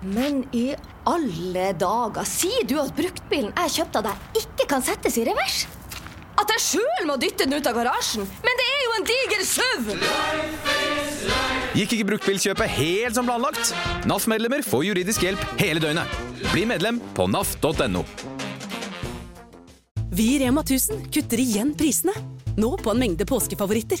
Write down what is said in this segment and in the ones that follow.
Men i alle dager, sier du at bruktbilen jeg kjøpte av deg, ikke kan settes i revers? At jeg sjøl må dytte den ut av garasjen? Men det er jo en diger SUV! Gikk ikke bruktbilkjøpet helt som planlagt? NAF-medlemmer får juridisk hjelp hele døgnet. Bli medlem på naf.no. Vi i Rema 1000 kutter igjen prisene. Nå på en mengde påskefavoritter.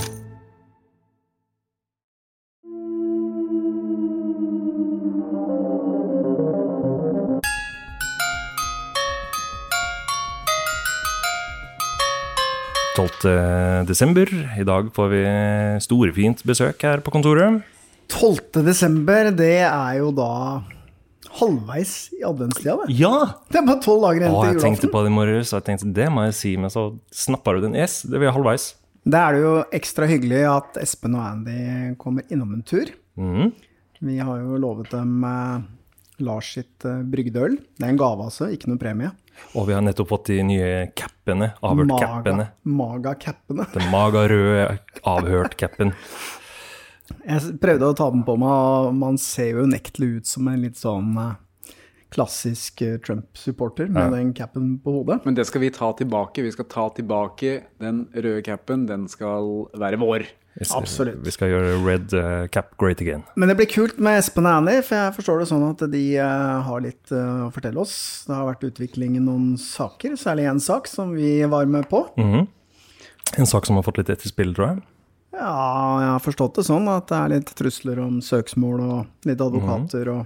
Desember. I dag får vi storfint besøk her på kontoret. 12. desember, det er jo da halvveis i adventstida, det. Ja! Det er bare tolv dager igjen Å, julaften. jeg tenkte på det i morges, og jeg tenkte det må jeg si, men så snappa du den. Yes, det blir halvveis. Da er det jo ekstra hyggelig at Espen og Andy kommer innom en tur. Mm. Vi har jo lovet dem eh, Lars sitt brygdeøl. Det er en gave, altså, ikke noe premie. Og vi har nettopp fått de nye cappene. Avhørt-cappene. Maga-cappene. Den magarøde avhørt-cappen. Jeg prøvde å ta den på meg, og man ser jo unektelig ut som en litt sånn eh, klassisk eh, Trump-supporter med Ja. den capen på hodet. Men det skal vi ta tilbake. Vi skal ta tilbake den røde capen. Den skal være vår. Absolutt. Vi skal gjøre red eh, cap great again. Men det blir kult med Espen og Annie, for jeg forstår det sånn at de eh, har litt å fortelle oss. Det har vært utvikling i noen saker, særlig én sak som vi var med på. Mhm. En sak som har fått litt etterspill, tror jeg. Ja, jeg har forstått det sånn at det er litt trusler om søksmål og litt advokater og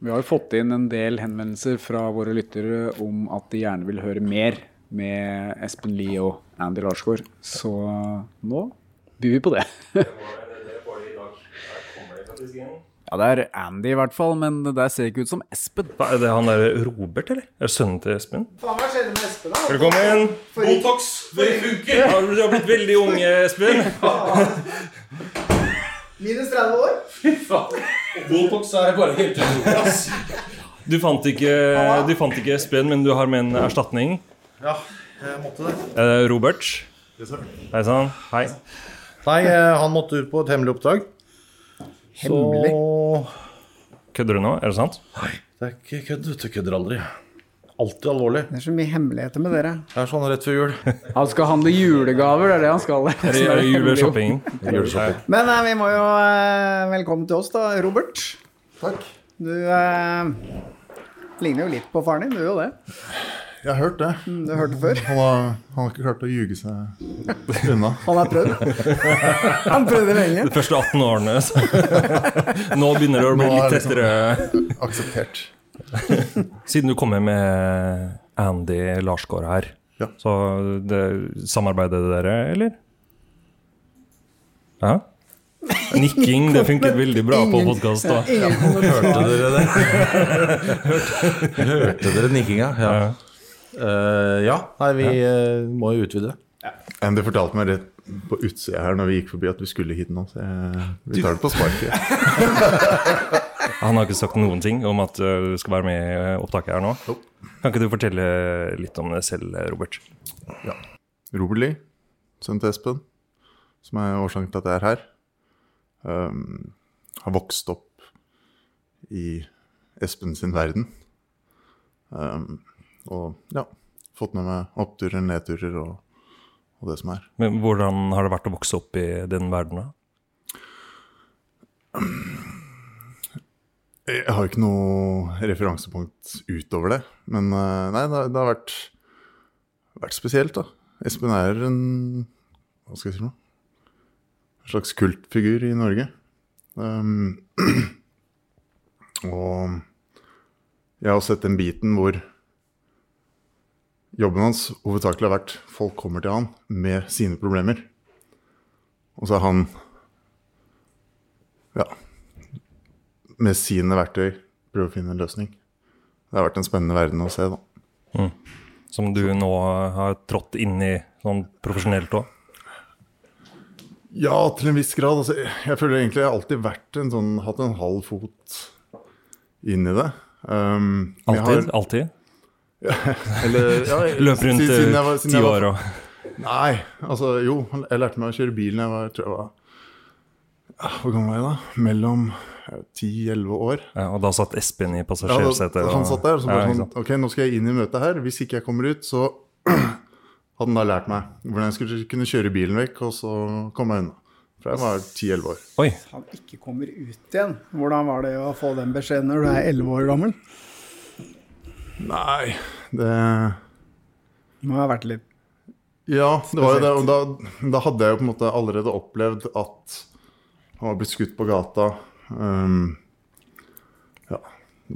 Vi har jo fått inn en del henvendelser fra våre lyttere om at de gjerne vil høre mer med Espen Lie og Andy Larsgaard. Så nå byr vi på det. Ja, det er Andy i hvert fall, men det der ser ikke ut som Espen. Hva, er det han der Robert, eller? Er det sønnen til Espen? Faen, hva skjedde med Espen, da? Velkommen! Botox, det funker! Du har blitt veldig ung, Espen. Minus 30 år? Fy faen. Botox er bare helt utrolig, Du fant, ikke, du fant ikke Espen, men du har med en erstatning. Ja, jeg måtte det. Er Robert? Yes. Hei sann. Hei. Nei, eh, han måtte ut på et hemmelig oppdrag. Hemmelig? Så Kødder du nå? Er det sant? Nei, det er ikke kødd. Du kødder aldri. Alltid alvorlig. Det er så mye hemmeligheter med dere. Det er sånn rett før jul. Han skal handle julegaver, det er det han skal. Det juleshopping? Men eh, vi må jo eh, Velkommen til oss, da, Robert. Takk. Du eh, ligner jo litt på faren din, du gjør jo det. Jeg har hørt det. Mm, Du hørte før. Han har, han har ikke klart å ljuge seg unna. Han har prøvd. Han prøvde lenge. De første 18 årene. Så. Nå begynner det å bli litt det liksom- tettere. Akseptert. Siden du kommer med Andy Larsgaard her, Ja. så det, samarbeider dere, eller? Ja? Nikking, det funket veldig bra på Ingen- podkast. Ja, Hørte dere det? Hørte dere nikkinga? Ja. Eh, ja. Nei, vi eh, må jo utvide. Andy fortalte meg rett på utsida her når vi gikk forbi at vi skulle hit nå, så jeg, vi tar det på sparket. Han har ikke sagt noen ting om at uh, du skal være med i uh, opptaket her nå. Kan ikke du fortelle litt om det selv, Robert? Ja. Robert Lie, sønnen til Espen, som er årsaken til at jeg er her. Um, har vokst opp i Espen sin verden. Um, og ja, fått med meg oppturer, nedturer og, og det som er. Men Hvordan har det vært å vokse opp i den verdenen? Jeg har ikke noe referansepunkt utover det. Men eh, nei, det, det har vært, vært spesielt, da. Espen er en Hva skal jeg si nå? En slags kultfigur i Norge. Um, og jeg har sett den biten hvor jobben hans hovedsakelig har vært folk kommer til han med sine problemer. Og så er han ja, med sine verktøy prøve å finne en løsning. Det har vært en spennende verden å se, da. Som du nå har trådt inn i sånn profesjonelt òg? Ja, til en viss grad. Altså, jeg- føler egentlig jeg har alltid vært en sånn, hatt en halv fot inn i det. Um, Alltid? har- Alltid? Eller, ja, Løp rundt ti år og Nei, altså jo. Jeg lærte meg å kjøre bil da jeg var, tror jeg var Hvor gammel var jeg da? Mellom ti-elleve år. ja, Og da satt Espen i passasjersetet? Ja, han satt der og så bare ja, sånn. Ok, nå skal jeg inn i møtet her. Hvis ikke jeg kommer ut, så hadde han da lært meg hvordan jeg skulle kunne kjøre bilen vekk, og så komme meg unna. For jeg var ti-elleve år. Oi. Han ikke kommer ut igjen. Hvordan var det å få den beskjeden når du er elleve år gammel? Nei, det Må ha vært litt Ja, det var jo det. Og da, da hadde jeg jo på en måte allerede opplevd at han var blitt skutt på gata. Um, ja,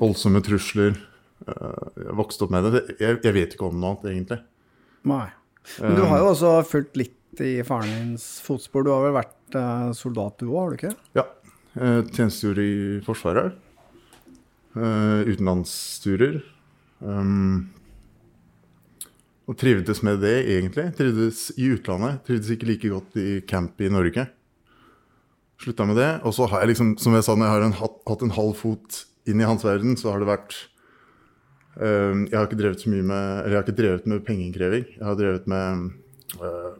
voldsomme trusler. Uh, jeg vokste opp med det. Jeg, jeg vet ikke om noe annet, egentlig. Nei. Men du har jo også fulgt litt i faren dins fotspor. Du har vel vært uh, soldat du òg, har du ikke? Ja. Jeg tjenestegjorde i Forsvaret. Uh, utenlandsturer. Um, og trivdes med det, egentlig. Trivdes i utlandet. Trivdes ikke like godt i camp i Norge. Slutta med det. Og så har jeg liksom, som jeg sa, når jeg har en, hatt, en halv fot inn i hans verden, så har det vært um, Jeg har ikke drevet så mye med Eller jeg har ikke drevet med pengeinnkreving. Jeg har drevet med uh,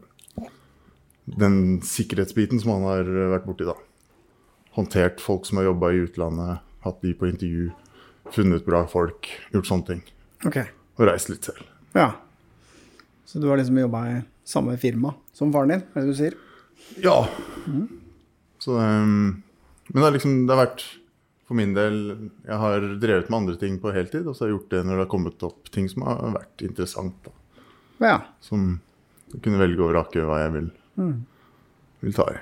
den sikkerhetsbiten som han har vært borti, da. Håndtert folk som har jobba i utlandet, hatt de på intervju, funnet bra folk, gjort sånne ting. Ok. Og reist litt selv. Ja. Så du har liksom jobba i samme firma som faren din, er det du sier? Ja. Så um, Men det har liksom det har vært for min del Jeg har drevet med andre ting på heltid, og så har jeg gjort det når det har kommet opp ting som har vært interessant. da. Ja. Som jeg kunne velge og vrake hva jeg vil, vil ta i.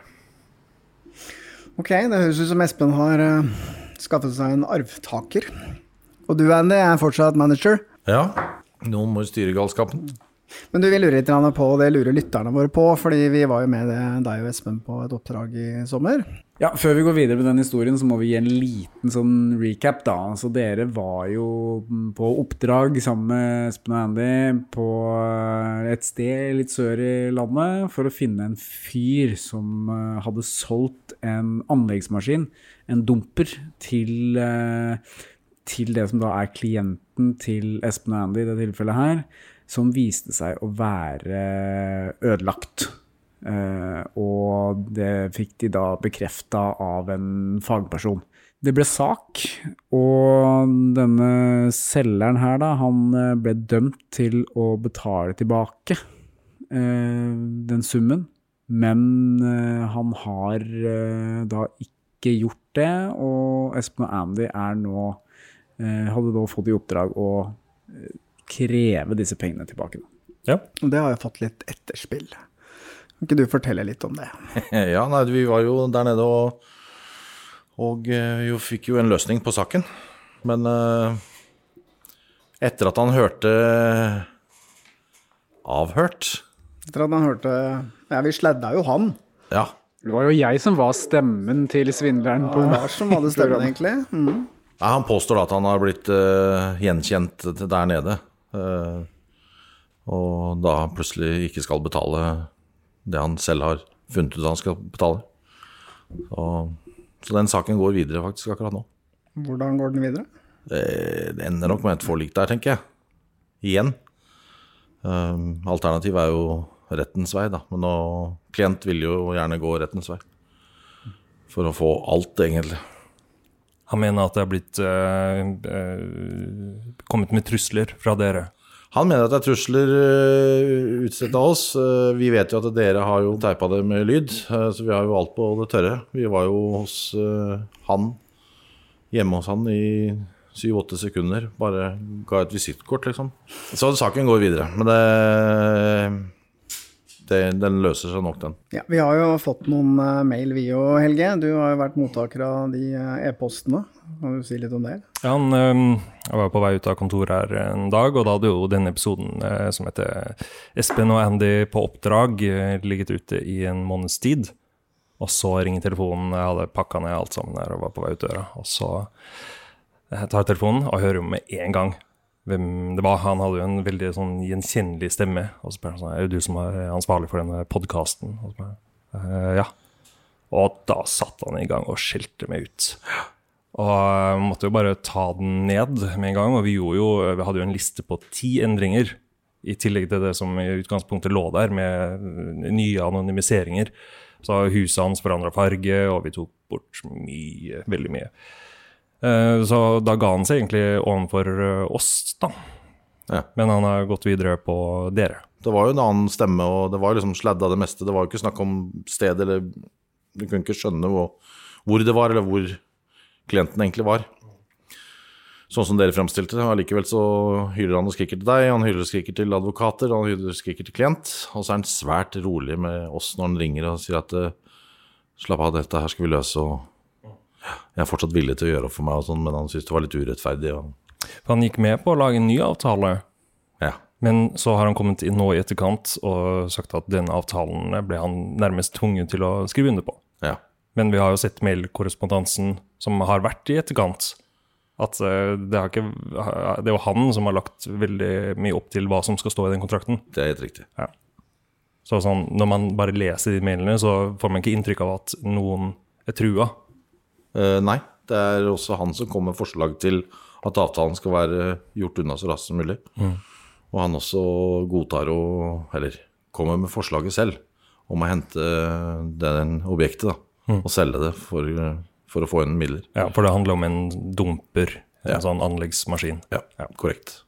Ok, det høres ut som Espen har uh, skaffet seg en arvtaker. Og du, Andy, er fortsatt manager. Ja, noen må styre galskapen. Men du, vi lurer litt på, og det lurer lytterne våre på, fordi vi var jo med deg og Espen på et oppdrag i sommer. Ja, Før vi går videre med den historien, så må vi gi en liten sånn recap. da. Altså, Dere var jo på oppdrag sammen med Espen og Andy på et sted litt sør i landet for å finne en fyr som eh, hadde solgt en anleggsmaskin, en dumper, til, eh, til det som da er klienten til Espen og Andy i det tilfellet her, som viste seg å være ødelagt. Eh, og det fikk de da bekrefta av en fagperson. Det ble sak, og denne selgeren her, da, han eh, ble dømt til å betale tilbake eh, den summen. Men han har da ikke gjort det, og Espen og Andy er nå hadde da fått i oppdrag å kreve disse pengene tilbake. Da. Ja. Og det har jeg fått litt etterspill. Kan ikke du fortelle litt om det? Ja, nei, vi var jo der nede og, og eh, jo fikk jo en løsning på saken. Men eh, etter at han hørte avhørt Etter at han hørte Ja, vi sladda jo han. Ja. Det var jo jeg som var stemmen til svindleren. Det var som hadde stemmen, egentlig. Mm. Nei, han påstår da at han har blitt uh, gjenkjent der nede. Eh, og da plutselig ikke skal betale det han selv har funnet ut han skal betale. Så, så den saken går videre faktisk akkurat nå. Hvordan går den videre? Det, det ender nok med et forlik der, tenker jeg. Igjen. Um, Alternativet er jo rettens vei, da. Men nå, klient vil jo gjerne gå rettens vei. For å få alt, egentlig. Han mener at det er blitt eh, eh, kommet med trusler fra dere. Han mener at det er trusler uh, utstedt av oss. Eh, vi vet jo at dere har jo teipa det med lyd, eh, så vi har jo alt på det tørre. Vi var jo hos eh, han, hjemme hos han i syv-åtte sekunder. Bare ga et visittkort, liksom. Så saken går videre. Men det, det Den løser seg nok, den. Ja, Vi har jo fått noen eh, mail, vi og Helge. Du har jo vært mottaker av de eh, e-postene. Kan du si litt om det? Ja, han, øhm, jeg var på vei ut av kontoret her en dag, og da hadde jo denne episoden eh, som heter Espen og Andy på oppdrag eh, ligget ute i en måneds tid. Og så ringer telefonen, jeg hadde pakka ned alt sammen der og var på vei ut døra. Og så eh, tar jeg telefonen og hører jo med en gang hvem det var. Han hadde jo en veldig sånn gjenkjennelig stemme. Og så spør han sånn Er det du som er ansvarlig for denne podkasten? Og «Eh, Ja. Og da satte han i gang og skjelte meg ut. Og jeg måtte jo bare ta den ned med en gang. Og vi, jo, vi hadde jo en liste på ti endringer, i tillegg til det som i utgangspunktet lå der, med nye anonymiseringer. Så huset hans forandra farge, og vi tok bort mye, veldig mye. Eh, Så da ga han seg egentlig overfor eh, oss, da. Ja. Men han har gått videre på dere. Det var jo en annen stemme, og det var liksom sladda det meste. Det var jo ikke snakk om sted, eller Du kunne ikke skjønne hvor, hvor det var, eller hvor klienten egentlig var. Sånn som dere fremstilte det. Allikevel så hyler han og skriker til deg, han hyler og skriker til advokater, han hyler og skriker til klient. Og så er han svært rolig med oss når han ringer og sier at eh, slapp av, dette her skal vi løse, og jeg er fortsatt villig til å gjøre opp for meg, og sånn, men han syntes det var litt urettferdig. Og, han gikk med på å lage en ny avtale, ja. men så har han kommet inn nå i etterkant og sagt at den avtalen ble han nærmest tvunget til å skrive under på. ja. Men vi har jo sett mailkorrespondansen som har vært i etterkant. At eh, det, har ikke, det er jo han som har lagt veldig mye opp til hva som skal stå i den kontrakten. Det er helt riktig. Så sånn, når man bare leser de mailene, så får man ikke inntrykk av at noen er trua. Eh, nei, det er også han som kommer med forslag til at avtalen skal være gjort unna så raskt som mulig. Og han også godtar å Eller kommer med forslaget selv om å hente den objektet da, og selge det for, for å få inn midler. Ja, For det handler om en dumper, en Ja. sånn anleggsmaskin. Ja, korrekt.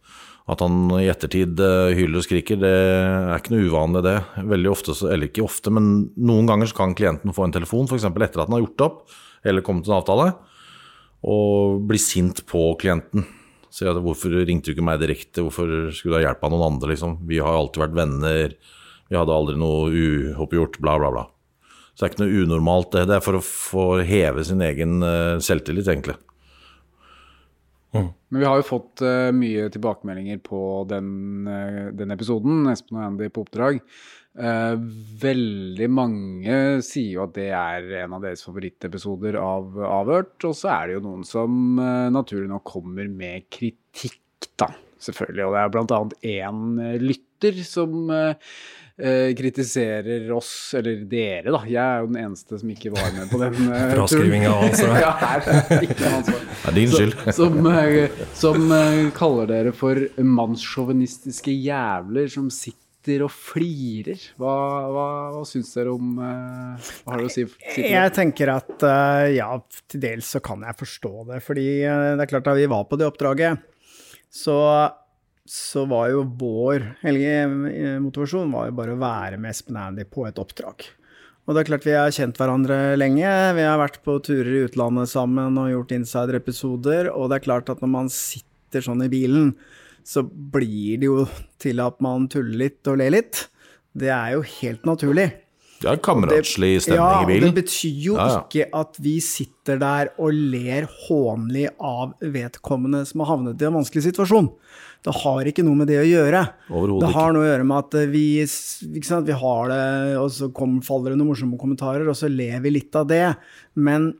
At han i ettertid eh, hyler og skriker, det er ikke noe uvanlig det. Veldig ofte, eller ikke ofte, men noen ganger så kan klienten få en telefon, f.eks. etter at han har gjort det opp, eller komme til en avtale, og bli sint på klienten. Si at hvorfor ringte du ikke meg direkte, hvorfor skulle du ha hjelp av noen andre, liksom. Vi har alltid vært venner, vi hadde aldri noe uoppgjort, bla, bla, bla. Så det er ikke noe unormalt, det. Det er for å få heve sin egen eh, selvtillit, egentlig. Men vi har jo fått uh, mye tilbakemeldinger på den, uh, den episoden, Espen og Andy på oppdrag. Eh, veldig mange sier jo at det er en av deres favorittepisoder av Avhørt. Og så er det jo noen som eh, naturlig nok kommer med kritikk, da. Selvfølgelig. Og det er blant annet én eh, lytter som eh, eh, kritiserer oss, eller dere, da. Jeg er jo den eneste som ikke var med på den. eh, Fraskrivinga ja, det er ikke ansvar. Det er din skyld. Som, som kaller dere for mannssjåvinistiske jævler som sitter og flirer. Hva, hva, hva syns dere om uh, Hva har dere å si? Jeg tenker at uh, ja, til dels så kan jeg forstå det. Fordi uh, det er klart da vi var på det oppdraget, så, så var jo vår hellige eh, motivasjon var jo bare å være med Espen Andy på et oppdrag. Og det er klart vi har kjent hverandre lenge. Vi har vært på turer i utlandet sammen og gjort insider-episoder. Og det er klart at når man sitter sånn i bilen, så blir det jo til at man tuller litt og ler litt. Det er jo helt naturlig. Det er kameratslig stemning i bilen. Ja, det betyr jo Ja, ja. ikke at vi sitter der og ler hånlig av vedkommende som har havnet i en vanskelig situasjon. Det har ikke noe med det å gjøre. Overhodet Det har ikke. noe å gjøre med at vi, ikke sant, vi har det, og så kom, faller det noen morsomme kommentarer, og så ler vi litt av det. Men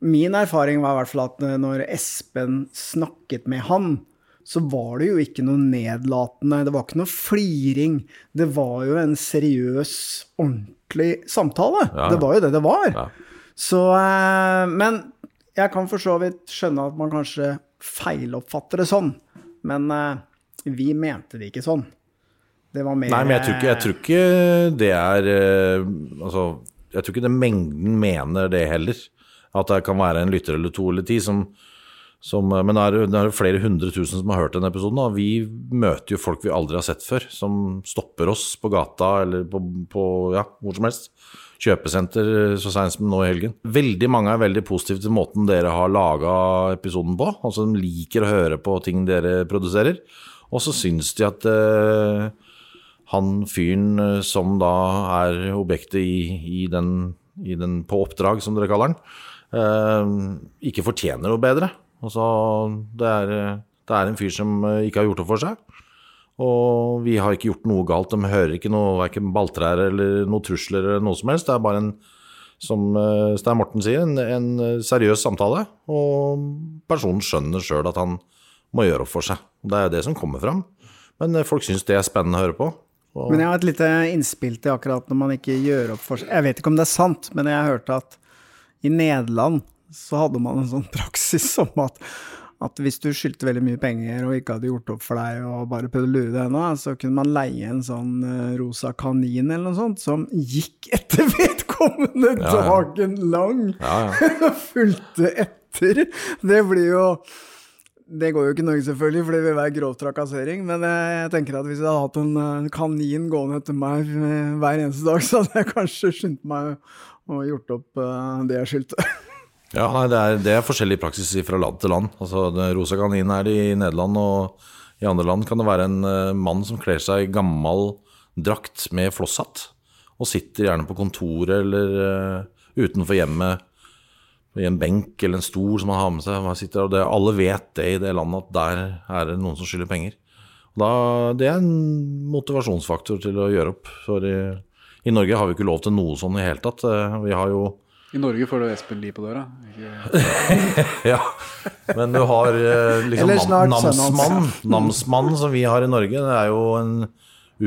min erfaring var i hvert fall at når Espen snakket med han, så var det jo ikke noe nedlatende, det var ikke noe fliring. Det var jo en seriøs, ordentlig samtale. Ja. Det var jo det det var. Ja. Så eh, Men jeg kan for så vidt skjønne at man kanskje feiloppfatter det sånn. Men eh, vi mente det ikke sånn. Det var mer Nei, men jeg tror ikke, jeg tror ikke det er eh, Altså, jeg tror ikke det mengden mener det heller. At det kan være en lytter eller to eller ti som, som Men det er, det er flere hundre tusen som har hørt den episoden. Og vi møter jo folk vi aldri har sett før, som stopper oss på gata eller på, på ja, hvor som helst. Kjøpesenter eh, så seint som nå i helgen. Veldig mange er veldig positive til måten dere har laga episoden på. Altså De liker å høre på ting dere produserer. Og så syns de at eh, han fyren eh, som da er objektet i, i, den, i den på oppdrag, som dere kaller den, eh, ikke fortjener noe bedre. Altså, det er, det er en fyr som eh, ikke har gjort det for seg. Og vi har ikke gjort noe galt. De hører ikke noe verken balltrær eller noe trusler eller noe som helst. Det er bare en, som eh, Stein Morten sier, en, en eh, seriøs samtale. Og personen skjønner sjøl at han må gjøre opp for seg. Det er det som kommer fram. Men folk syns det er spennende å høre på. Og, Men jeg har et lite innspill til akkurat når man ikke gjør opp for seg Jeg vet ikke om det er sant, men jeg hørte at i Nederland så hadde man en sånn praksis om at, at hvis du skyldte veldig mye penger og ikke hadde gjort opp for deg og bare prøvde å lure deg ennå, så kunne man leie en sånn eh, rosa kanin eller noe sånt som gikk etter vedkommende Ja, ja. dagen lang. ja, ja. Fulgte etter. Det blir jo det går jo ikke i Norge, selvfølgelig, for det vil være grov trakassering. Men jeg, jeg tenker at hvis jeg hadde hatt en, en kanin gående etter meg eh, hver eneste dag, så hadde jeg kanskje skyndt meg og gjort opp eh, det jeg skyldte. Ja, nei, det, er, det er forskjellig praksis fra land til land. Altså, Rosa kanin er det i Nederland, og i andre land kan det være en eh, mann som kler seg i gammel drakt med flosshatt, og sitter gjerne på kontoret eller uh, utenfor hjemmet i en benk eller en stol som han har med seg. Sitter, og det, alle vet det i det landet, at der er det noen som skylder penger. Da, det er en motivasjonsfaktor til å gjøre opp. For i, i Norge har vi ikke lov til noe sånn i det hele tatt. Eh, Vi har jo I Norge får du Espen Lie på døra. Ja, men du har eh, liksom Eller snart nam, sønnen hans. namsmann. Som vi har i Norge, det er jo en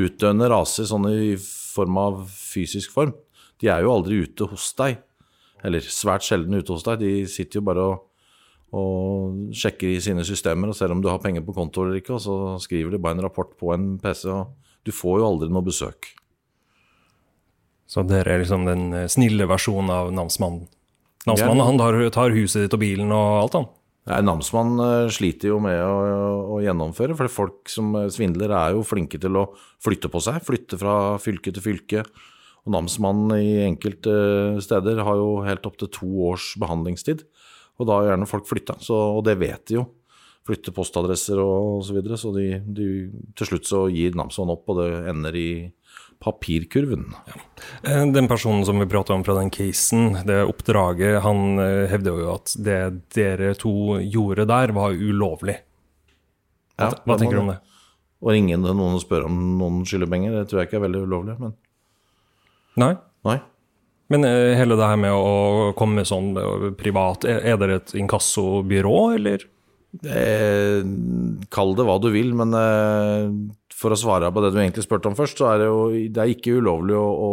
utdøende rase sånn i form av fysisk form. De er jo aldri ute hos deg. Eller svært sjelden ute hos deg. De sitter jo bare og, og sjekker i sine systemer og ser om du har penger på konto eller ikke, og så skriver de bare en rapport på en PC, og du får jo aldri noe besøk. Så dere er liksom den eh, snille versjonen av namsmannen. Namsmannen han tar, tar huset ditt og bilen og alt, han. Nei, Namsmann eh, sliter jo med å, å gjennomføre, for folk som eh, svindler er jo flinke til å flytte på seg. Flytte fra fylke til fylke. Og namsmannen i enkelte steder har jo helt opptil to års behandlingstid. Og da har gjerne folk flytta, og det vet de jo. Flytte postadresser og så videre. Så de, de, til slutt så gir namsmannen opp, og det ender i papirkurven. Ja. Den personen som vi prater om fra den casen, det oppdraget, han eh, hevder jo at det dere to gjorde der, var ulovlig. Hva, Ja, hva tenker du om det. Å ringe noen og spørre om noen skylder penger, det tror jeg ikke er veldig ulovlig. Men Nei? nei. Men eh, hele det her med å komme sånn eh, privat, er dere et inkassobyrå, eller? Eh, kall det hva du vil, men eh, for å svare på det du egentlig spurte om først, så er det jo det er ikke ulovlig å, å,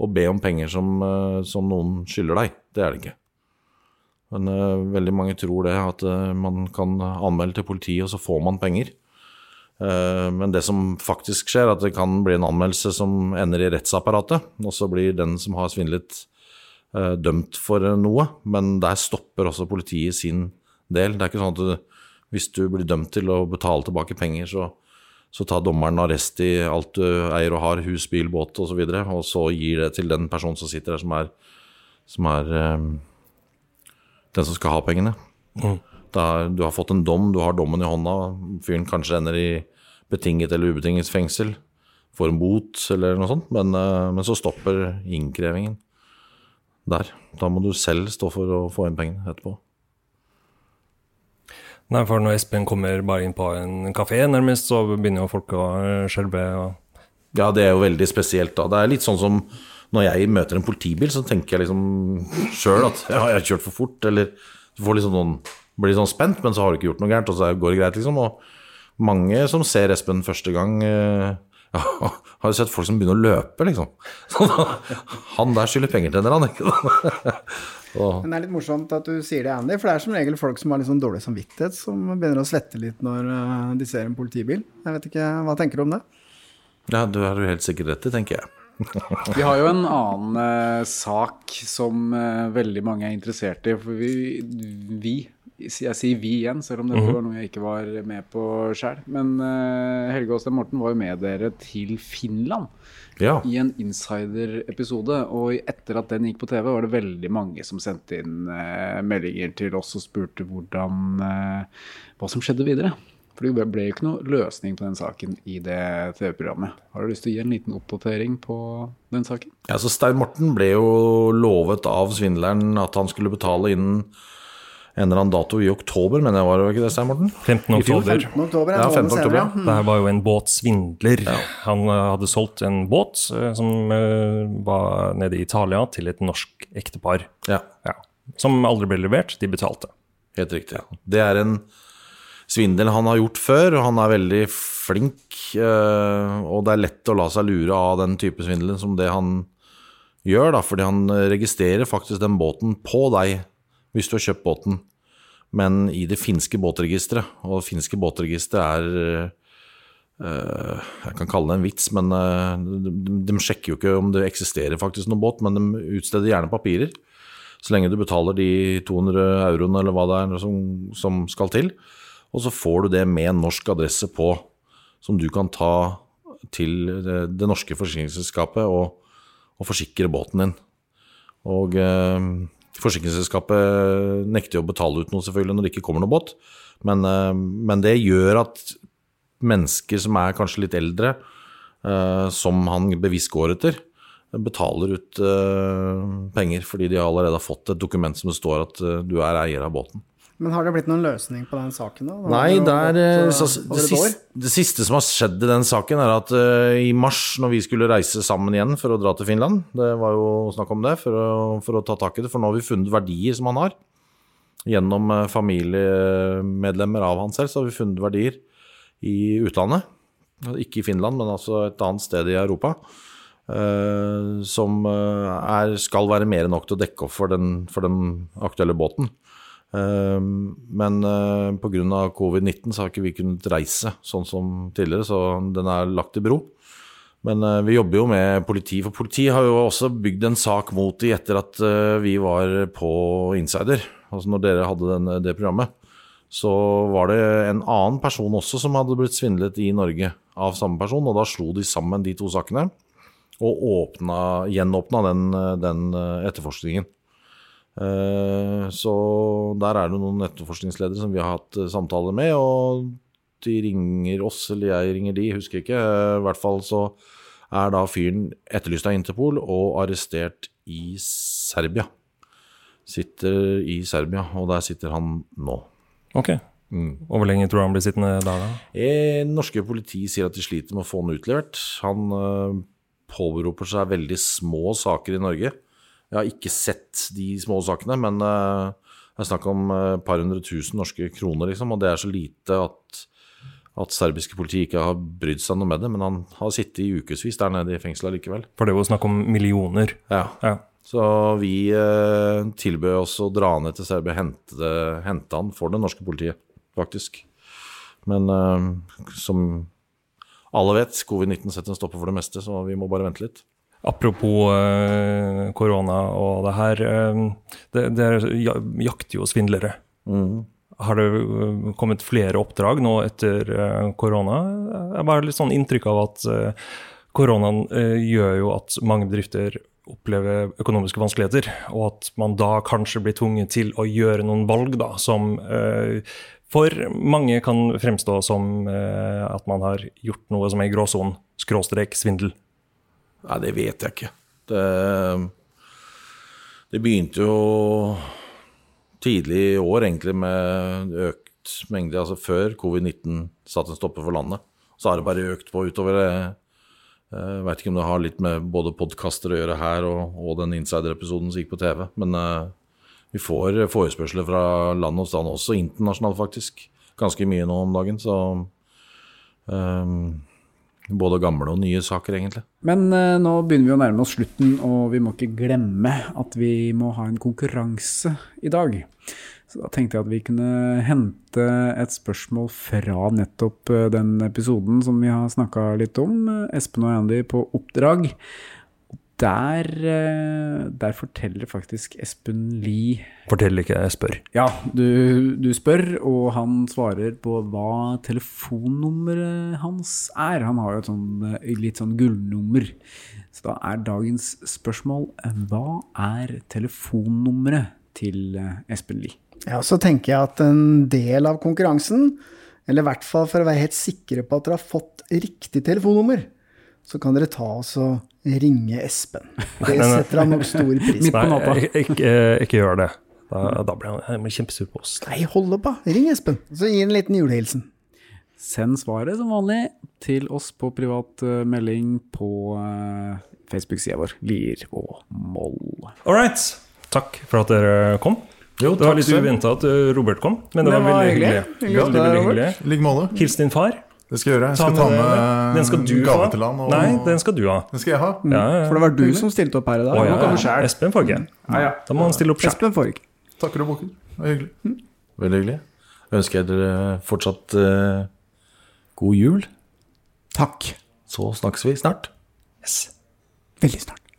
å be om penger som, eh, som noen skylder deg. Det er det ikke. Men eh, veldig mange tror det, at eh, man kan anmelde til politiet, og så får man penger. Eh, men det som faktisk skjer, er at det kan bli en anmeldelse som ender i rettsapparatet, og så blir den som har svindlet, dømt for noe. Men der stopper også politiet sin del. Det er ikke sånn at du, hvis du blir dømt til å betale tilbake penger, så, så tar dommeren arrest i alt du eier og har, hus, bil, båt osv., og, så videre, og så gir det til den personen som sitter der, som er, som er um, den som skal ha pengene. Da, du har fått en dom, du har dommen i hånda, fyren kanskje ender i betinget eller ubetinget fengsel, får en bot eller noe sånt, men, eh, men så stopper innkrevingen der. Da må du selv stå for å få inn pengene etterpå. Nei, for når Espen kommer bare inn på en kafé, nærmest, så begynner jo folk å eh, skjelve. Og... Ja, det er jo veldig spesielt da. Det er litt sånn som når jeg møter en politibil, så tenker jeg liksom sjøl at ja, jeg har kjørt for fort, eller du får liksom noen, blir sånn spent, men så har du ikke gjort noe gærent, og så går det greit, liksom. Og mange som ser Espen første gang, eh, ja, har du sett folk som begynner å løpe, liksom. Han der skylder penger til en eller annen, Men det er litt morsomt at du sier det, Andy, for det er som regel folk som har litt sånn dårlig samvittighet, som begynner å svette litt når eh, de ser en politibil. Jeg vet ikke, Hva tenker du om det? Ja, du har jo helt sikkert rett i, tenker jeg. Vi har jo en annen eh, sak som eh, veldig mange er interessert i. For vi, vi Jeg sier vi igjen, selv om det var noe jeg ikke var med på sjøl. Men uh, Helge Aastad Morten var jo med dere til Finland Ja. i en insider-episode. Og etter at den gikk på TV, var det veldig mange som sendte inn uh, meldinger til oss og spurte hvordan uh, hva som skjedde videre. For det ble jo ikke noe løsning på den saken i det TV-programmet. Har du lyst til å gi en liten oppdatering på den saken? Ja, så Stein Morten ble jo lovet av svindleren at han skulle betale innen en eller annen dato i oktober, men det var jo ikke det, Stein Morten? 15. Oktober. 15. oktober, Ja, en 15. senere. oktober, ja. ja. Det her var jo en båtsvindler. Han eh, hadde solgt en båt eh, som eh, var nede i Italia, til et norsk ektepar. Ja, Ja. Som aldri ble levert. De betalte. helt riktig. Det er en svindel han har gjort før, og han er veldig flink. og det er lett å la seg lure av den type svindel som det han gjør, da, fordi han registrerer faktisk den båten på deg hvis du har kjøpt båten, men i det finske båtregisteret. Og det finske båtregisteret er eh, Jeg kan kalle det en vits, men eh, de, sjekker jo ikke om det eksisterer faktisk noen båt, men de utsteder gjerne papirer. Så lenge du betaler de 200 euroene eller hva det er som, som skal til. Og så får du det med norsk adresse på, som du kan ta til det, det norske forsikringsselskapet og, og forsikre båten din. Og eh, forsikringsselskapet nekter å betale ut noe selvfølgelig når det ikke kommer noe båt, men, eh, men det gjør at mennesker som er kanskje litt eldre, eh, som han bevisst går etter, betaler ut eh, penger fordi de allerede har fått et dokument som det står at du er eier av båten. Men har det blitt noen løsning på den saken, da? Det Nei, er, gått, eh, eh, så, det, siste, det siste som har skjedd i den saken, er at uh, i mars, når vi skulle reise sammen igjen for å dra til Finland Det var jo snakk om det, for å, for å ta tak i det. For nå har vi funnet verdier som han har. Gjennom uh, familiemedlemmer av han selv, så har vi funnet verdier i utlandet. Ikke i Finland, men altså et annet sted i Europa. Uh, som er, skal være mer enn nok til å dekke opp for den, for den aktuelle båten. Eh, Men uh, pga. covid-19 så har ikke vi kunnet reise sånn som tidligere, så den er lagt i bro. Men eh, vi jobber jo med politi, for politiet har jo også bygd en sak mot de etter at eh, vi var på Insider. Altså når dere hadde den, det programmet. Så var det en annen person også som hadde blitt svindlet i Norge av samme person, og da slo de sammen de to sakene. Og åpna, gjenåpna den, den eh, etterforskningen. Eh, Så der er det noen etterforskningsledere som vi har hatt eh, samtaler med, og de ringer oss, eller jeg ringer de, husker ikke. Eh, I hvert fall så er da fyren etterlyst av Interpol og arrestert i Serbia. Sitter i Serbia, og der sitter han nå. Ok. Og hvor lenge tror du han blir sittende der, da? Eh, norske politi sier at de sliter med å få han utlevert. Han eh, påberoper seg veldig små saker i Norge. Jeg har ikke sett de små sakene, men eh, det er snakk om eh, et par hundre tusen norske kroner, liksom, og det er så lite at, at serbiske politi ikke har brydd seg noe med det. Men han har sittet i ukevis der nede i fengselet likevel. For det var snakk om millioner. Ja. Ja. Så vi eh, tilbød oss å dra ned til Serbia og hente, hente han for det norske politiet, faktisk. Men eh, som alle vet, covid-19 setter en stopper for det meste, så vi må bare vente litt. Apropos eh, korona og det her. Uh, det, jakter jo svindlere. Har det eh, kommet flere oppdrag nå etter eh, korona? Jeg har litt sånn inntrykk av at koronaen gjør jo at mange bedrifter opplever økonomiske vanskeligheter, og at man da kanskje blir tvunget til å gjøre noen valg da, som for mange kan fremstå som at man har gjort noe som er i gråsonen, skråstrek svindel. Nei, det vet jeg ikke. Det, det begynte jo tidlig i år egentlig med økt mengde, altså før covid-19 satte en stopper for landet. Så har det bare økt på utover det. Jeg veit ikke om det har litt med både podkaster å gjøre her og, og den insider-episoden som gikk på TV, men uh, vi får forespørsler fra land og stand, også internasjonalt faktisk. Ganske mye nå om dagen, så eh, Både gamle og nye saker, egentlig. Men eh, nå begynner vi å nærme oss slutten, og vi må ikke glemme at vi må ha en konkurranse i dag. Så da tenkte jeg at vi kunne hente et spørsmål fra nettopp eh, den episoden som vi har snakka litt om, eh, Espen og Andy på oppdrag. Der, eh, der forteller faktisk Espen Lie Forteller ikke, jeg spør. ja, du, du spør, og han svarer på hva telefonnummeret hans er. Han har jo et sånn, eh, litt sånn gullnummer. Så da er dagens spørsmål eh, hva er telefonnummeret til Espen Lie? Ja, så tenker jeg at en del av konkurransen, eller i hvert fall for å være helt sikre på at dere har fått riktig telefonnummer, så kan dere ta oss og ringe Espen. Det setter han nok stor pris på. på. Nei, ikke, ikke, ikke gjør det. Da, da blir han kjempesur på oss. Nei, hold opp, da. Ring Espen. Så gi en liten julehilsen. Send svaret som vanlig til oss på privat eh, melding på eh, Facebook-sida vår, Lier og Moll. All right. Takk for at dere kom. Jo, Det var litt uventa at Robert kom, men det, Det var, var veldig hyggelig. hyggelig. Hyggelig Veldig, veldig hyggelig. I. Hils din far. Det skal jeg gjøre. Jeg skal ta med Den skal du gave ha. til han. Og... Nei, den skal du ha. Den skal jeg ha. Ja, ja. For det var du som stilte opp her i dag. Å, ja, ja. Espen får ikke. Da må han stille opp sjøl. Espen får ikke. Takker og bukker. Det var hyggelig. Veldig hyggelig. Ønsker jeg dere fortsatt uh, god jul. Takk. Så snakkes vi snart. Veldig snart.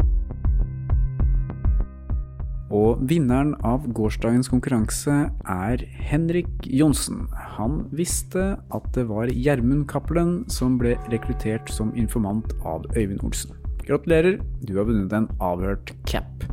Og vinneren av gårsdagens konkurranse er Henrik Johnsen. Han visste at det var Gjermund Cappelen som ble rekruttert som informant av Øyvind Olsen. Gratulerer, du har vunnet en avhørt cap.